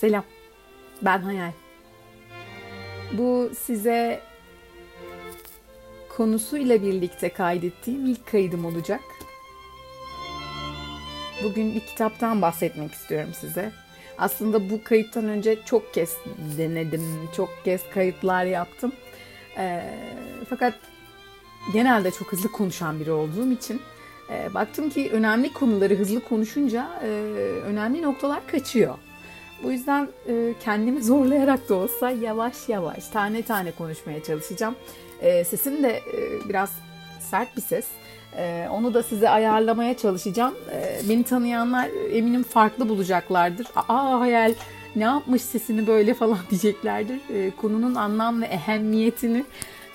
Selam. Ben Hayal. Bu size konusuyla birlikte kaydettiğim ilk kaydım olacak. Bugün bir kitaptan bahsetmek istiyorum size. Aslında bu kayıttan önce çok kez denedim, çok kez kayıtlar yaptım. E, fakat genelde çok hızlı konuşan biri olduğum için e, baktım ki önemli konuları hızlı konuşunca e, önemli noktalar kaçıyor. Bu yüzden e, kendimi zorlayarak da olsa yavaş yavaş tane tane konuşmaya çalışacağım. E, sesim de e, biraz sert bir ses. E, onu da size ayarlamaya çalışacağım. E, beni tanıyanlar eminim farklı bulacaklardır. Aa hayal ne yapmış sesini böyle falan diyeceklerdir. E, konunun anlam ve ehemmiyetini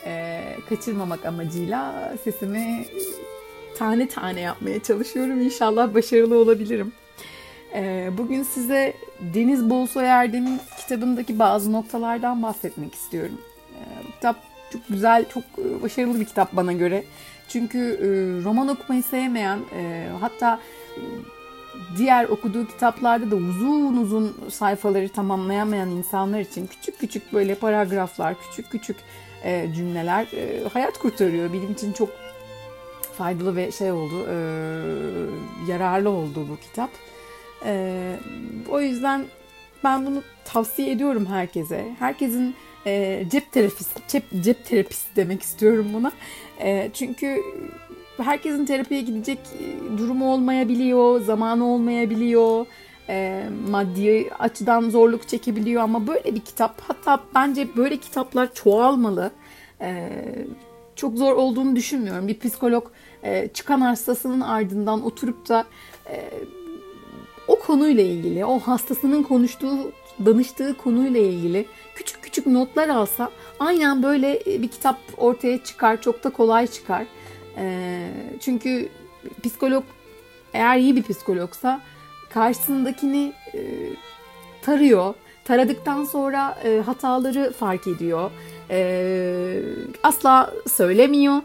e, kaçırmamak amacıyla sesimi tane tane yapmaya çalışıyorum. İnşallah başarılı olabilirim. E, bugün size Deniz Bolsoy Erdem'in kitabındaki bazı noktalardan bahsetmek istiyorum. E, kitap çok güzel, çok başarılı bir kitap bana göre. Çünkü e, roman okumayı sevmeyen, e, hatta diğer okuduğu kitaplarda da uzun uzun sayfaları tamamlayamayan insanlar için küçük küçük böyle paragraflar, küçük küçük e, cümleler e, hayat kurtarıyor. Benim için çok faydalı ve şey oldu, e, yararlı oldu bu kitap. E, o yüzden ben bunu tavsiye ediyorum herkese. Herkesin e, cep terapisi, cep, cep terapisi demek istiyorum buna. E, çünkü herkesin terapiye gidecek durumu olmayabiliyor, zamanı olmayabiliyor, e, maddi açıdan zorluk çekebiliyor ama böyle bir kitap, hatta bence böyle kitaplar çoğalmalı. E, çok zor olduğunu düşünmüyorum. Bir psikolog e, çıkan hastasının ardından oturup da e, o konuyla ilgili, o hastasının konuştuğu, danıştığı konuyla ilgili küçük küçük notlar alsa aynen böyle bir kitap ortaya çıkar. Çok da kolay çıkar. E, çünkü psikolog eğer iyi bir psikologsa karşısındakini e, tarıyor. Taradıktan sonra e, hataları fark ediyor. E, asla söylemiyor.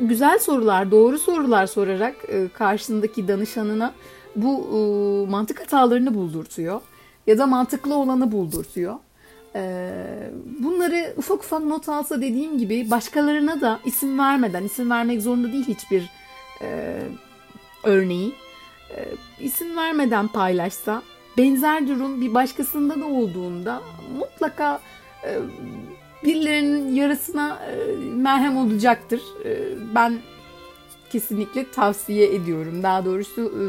Güzel sorular, doğru sorular sorarak e, karşısındaki danışanına bu e, mantık hatalarını buldurtuyor. Ya da mantıklı olanı buldurtuyor. E, bunları ufak ufak not alsa dediğim gibi başkalarına da isim vermeden, isim vermek zorunda değil hiçbir e, örneği. E, isim vermeden paylaşsa benzer durum bir başkasında da olduğunda mutlaka e, birilerinin yarısına e, merhem olacaktır. E, ben kesinlikle tavsiye ediyorum. Daha doğrusu e,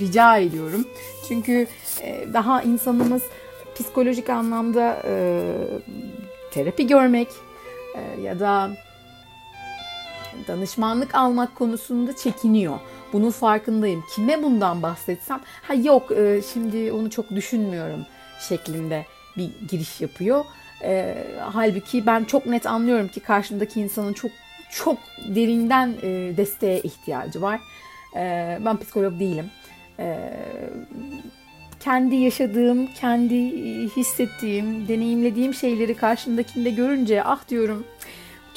rica ediyorum. Çünkü e, daha insanımız psikolojik anlamda e, terapi görmek e, ya da danışmanlık almak konusunda çekiniyor. Bunun farkındayım. Kime bundan bahsetsem, ha yok e, şimdi onu çok düşünmüyorum şeklinde bir giriş yapıyor. E, halbuki ben çok net anlıyorum ki karşımdaki insanın çok çok derinden e, desteğe ihtiyacı var. E, ben psikolog değilim. E, kendi yaşadığım, kendi hissettiğim, deneyimlediğim şeyleri karşımdakinde görünce ah diyorum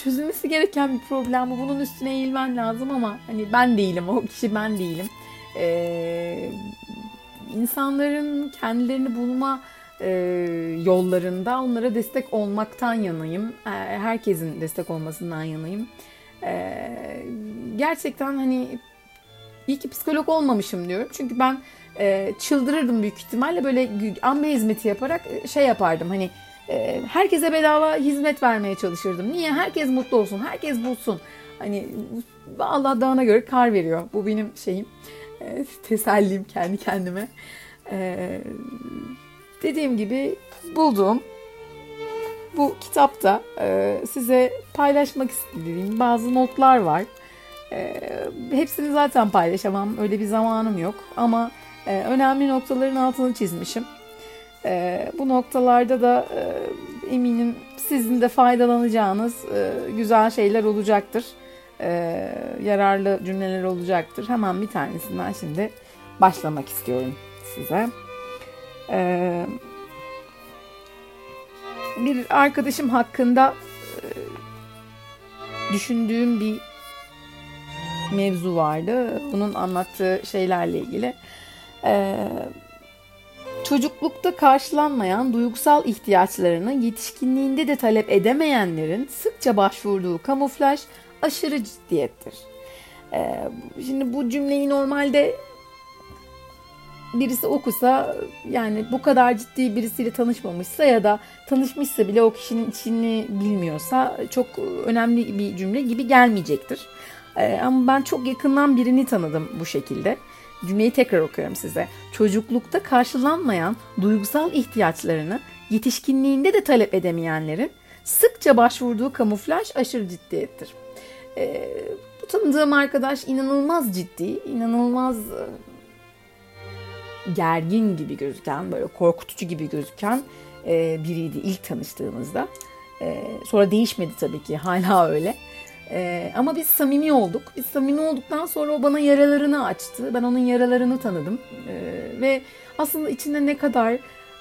çözülmesi gereken bir problem bu. Bunun üstüne eğilmen lazım ama hani ben değilim, o kişi ben değilim. Ee, insanların kendilerini bulma e, yollarında onlara destek olmaktan yanayım. E, herkesin destek olmasından yanayım. E, gerçekten hani iyi ki psikolog olmamışım diyorum. Çünkü ben e, çıldırırdım büyük ihtimalle böyle amme hizmeti yaparak şey yapardım hani e, herkese bedava hizmet vermeye çalışırdım. Niye? Herkes mutlu olsun, herkes bulsun. Hani Allah dağına göre kar veriyor. Bu benim şeyim. E, tesellim kendi kendime. E, dediğim gibi bulduğum bu kitapta e, size paylaşmak istediğim bazı notlar var. E, hepsini zaten paylaşamam. Öyle bir zamanım yok. Ama e, önemli noktaların altını çizmişim. E, bu noktalarda da e, eminim sizin de faydalanacağınız e, güzel şeyler olacaktır. E, yararlı cümleler olacaktır. Hemen bir tanesinden şimdi başlamak istiyorum size. E, bir arkadaşım hakkında e, düşündüğüm bir mevzu vardı. Bunun anlattığı şeylerle ilgili. Ee, Çocuklukta karşılanmayan duygusal ihtiyaçlarını yetişkinliğinde de talep edemeyenlerin sıkça başvurduğu kamuflaj aşırı ciddiyettir. Ee, şimdi bu cümleyi normalde birisi okusa yani bu kadar ciddi birisiyle tanışmamışsa ya da tanışmışsa bile o kişinin içini bilmiyorsa çok önemli bir cümle gibi gelmeyecektir. Ee, ama ben çok yakından birini tanıdım bu şekilde. Cümleyi tekrar okuyorum size. Çocuklukta karşılanmayan duygusal ihtiyaçlarını yetişkinliğinde de talep edemeyenlerin sıkça başvurduğu kamuflaj aşırı ciddiyettir. Ee, bu tanıdığım arkadaş inanılmaz ciddi, inanılmaz gergin gibi gözüken, böyle korkutucu gibi gözüken e, biriydi ilk tanıştığımızda. E, sonra değişmedi tabii ki, hala öyle. E, ama biz samimi olduk. Biz samimi olduktan sonra o bana yaralarını açtı. Ben onun yaralarını tanıdım. E, ve aslında içinde ne kadar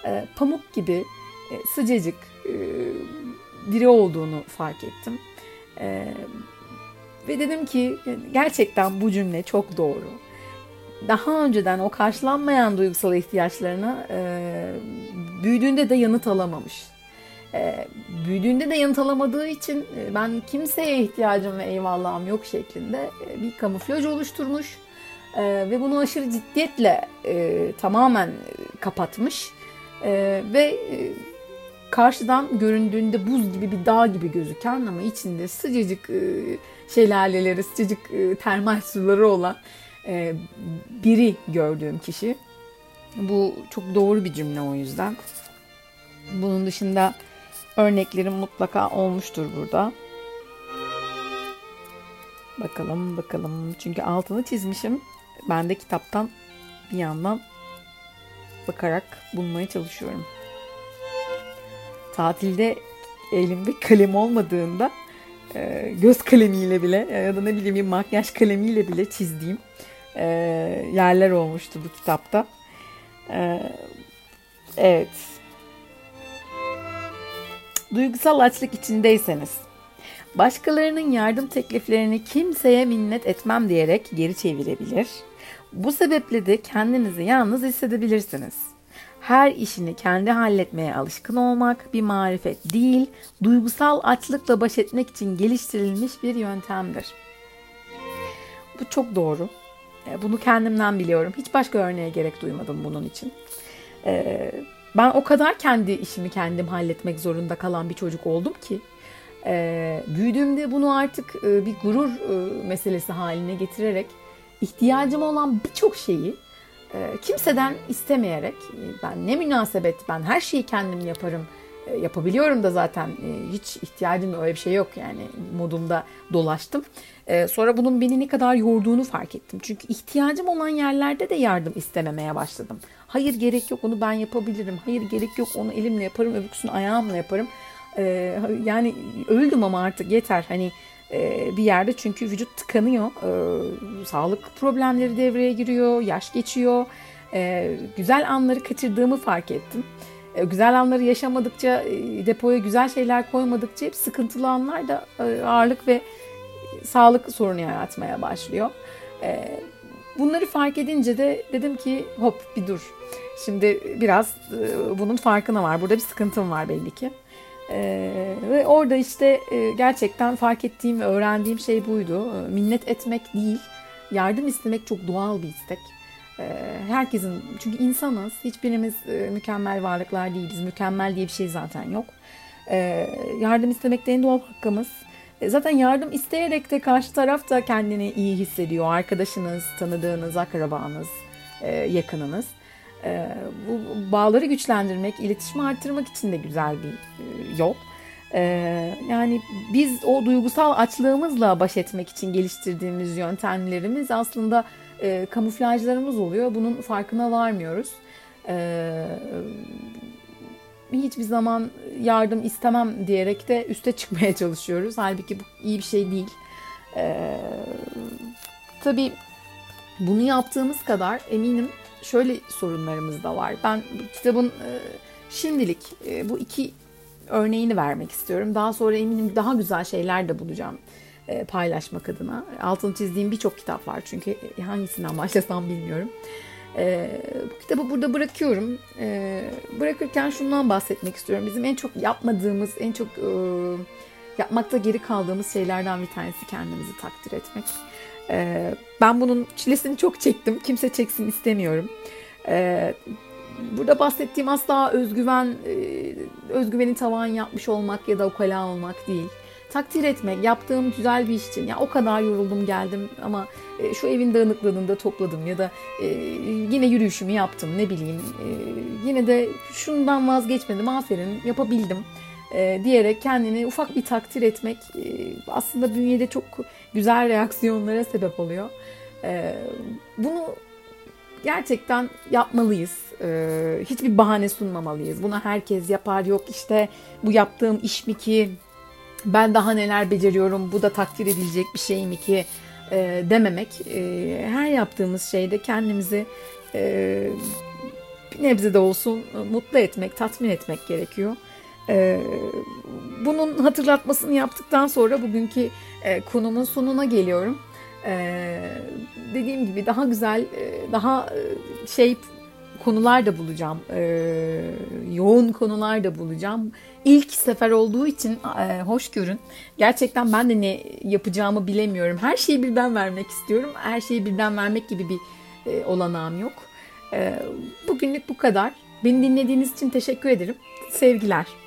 e, pamuk gibi e, sıcacık e, biri olduğunu fark ettim. E, ve dedim ki gerçekten bu cümle çok doğru. Daha önceden o karşılanmayan duygusal ihtiyaçlarına e, büyüdüğünde de yanıt alamamış. E, büyüdüğünde de yanıt alamadığı için e, ben kimseye ihtiyacım ve eyvallahım yok şeklinde e, bir kamuflaj oluşturmuş. E, ve bunu aşırı ciddiyetle e, tamamen kapatmış. E, ve e, karşıdan göründüğünde buz gibi bir dağ gibi gözüken ama içinde sıcacık e, şelaleleri, sıcacık e, termal suları olan e, biri gördüğüm kişi. Bu çok doğru bir cümle o yüzden. Bunun dışında örneklerim mutlaka olmuştur burada. Bakalım bakalım. Çünkü altını çizmişim. Ben de kitaptan bir yandan bakarak bulmaya çalışıyorum. Tatilde elimde kalem olmadığında e, göz kalemiyle bile ya da ne bileyim bir makyaj kalemiyle bile çizdiğim e, yerler olmuştu bu kitapta. E, evet. Duygusal açlık içindeyseniz başkalarının yardım tekliflerini kimseye minnet etmem diyerek geri çevirebilir. Bu sebeple de kendinizi yalnız hissedebilirsiniz. Her işini kendi halletmeye alışkın olmak bir marifet değil, duygusal açlıkla baş etmek için geliştirilmiş bir yöntemdir. Bu çok doğru. E, bunu kendimden biliyorum. Hiç başka örneğe gerek duymadım bunun için. E, ben o kadar kendi işimi kendim halletmek zorunda kalan bir çocuk oldum ki e, büyüdüğümde bunu artık bir gurur meselesi haline getirerek ihtiyacım olan birçok şeyi kimseden istemeyerek ben ne münasebet ben her şeyi kendim yaparım yapabiliyorum da zaten hiç ihtiyacım öyle bir şey yok yani modumda dolaştım. Ee, sonra bunun beni ne kadar yorduğunu fark ettim. Çünkü ihtiyacım olan yerlerde de yardım istememeye başladım. Hayır gerek yok onu ben yapabilirim. Hayır gerek yok onu elimle yaparım öbüksünü ayağımla yaparım. Yani öldüm ama artık yeter. Hani e, bir yerde çünkü vücut tıkanıyor. Sağlık problemleri devreye giriyor. Yaş geçiyor. Güzel anları kaçırdığımı fark ettim e, güzel anları yaşamadıkça, e, depoya güzel şeyler koymadıkça hep sıkıntılı anlar da ağırlık ve sağlık sorunu yaratmaya başlıyor. E, bunları fark edince de dedim ki hop bir dur. Şimdi biraz e, bunun farkına var. Burada bir sıkıntım var belli ki. Ve orada işte e, gerçekten fark ettiğim ve öğrendiğim şey buydu. E, minnet etmek değil, yardım istemek çok doğal bir istek. E, herkesin, çünkü insanız, hiçbirimiz e, mükemmel varlıklar değiliz. Mükemmel diye bir şey zaten yok. E, yardım istemek de en doğal hakkımız. E, zaten yardım isteyerek de karşı taraf da kendini iyi hissediyor. Arkadaşınız, tanıdığınız, akrabanız, e, yakınınız. E, bu bağları güçlendirmek, iletişimi arttırmak için de güzel bir yol. Yani biz o duygusal açlığımızla baş etmek için geliştirdiğimiz yöntemlerimiz aslında kamuflajlarımız oluyor. Bunun farkına varmıyoruz hiçbir zaman yardım istemem diyerek de üste çıkmaya çalışıyoruz. Halbuki bu iyi bir şey değil. Ee, tabii bunu yaptığımız kadar eminim şöyle sorunlarımız da var. Ben kitabın e, şimdilik e, bu iki örneğini vermek istiyorum. Daha sonra eminim daha güzel şeyler de bulacağım e, paylaşmak adına. Altını çizdiğim birçok kitap var çünkü hangisinden başlasam bilmiyorum. E, bu kitabı burada bırakıyorum. E, bırakırken şundan bahsetmek istiyorum. Bizim en çok yapmadığımız, en çok e, yapmakta geri kaldığımız şeylerden bir tanesi kendimizi takdir etmek. E, ben bunun çilesini çok çektim. Kimse çeksin istemiyorum. E, burada bahsettiğim asla özgüven, e, özgüveni tavan yapmış olmak ya da ukala olmak değil takdir etmek, yaptığım güzel bir iş için. Ya o kadar yoruldum geldim ama e, şu evin dağınıklığını da topladım ya da e, yine yürüyüşümü yaptım ne bileyim. E, yine de şundan vazgeçmedim aferin yapabildim diyerek kendini ufak bir takdir etmek aslında bünyede çok güzel reaksiyonlara sebep oluyor. Bunu gerçekten yapmalıyız. Hiçbir bahane sunmamalıyız. Buna herkes yapar. Yok işte bu yaptığım iş mi ki ben daha neler beceriyorum bu da takdir edilecek bir şey mi ki e, dememek. E, her yaptığımız şeyde kendimizi e, bir nebze de olsun mutlu etmek, tatmin etmek gerekiyor. E, bunun hatırlatmasını yaptıktan sonra bugünkü e, konumun sonuna geliyorum. E, dediğim gibi daha güzel, e, daha e, şey konular da bulacağım. E, yoğun konular da bulacağım. İlk sefer olduğu için e, hoş görün. Gerçekten ben de ne yapacağımı bilemiyorum. Her şeyi birden vermek istiyorum. Her şeyi birden vermek gibi bir e, olanağım yok. E, bugünlük bu kadar. Beni dinlediğiniz için teşekkür ederim. Sevgiler.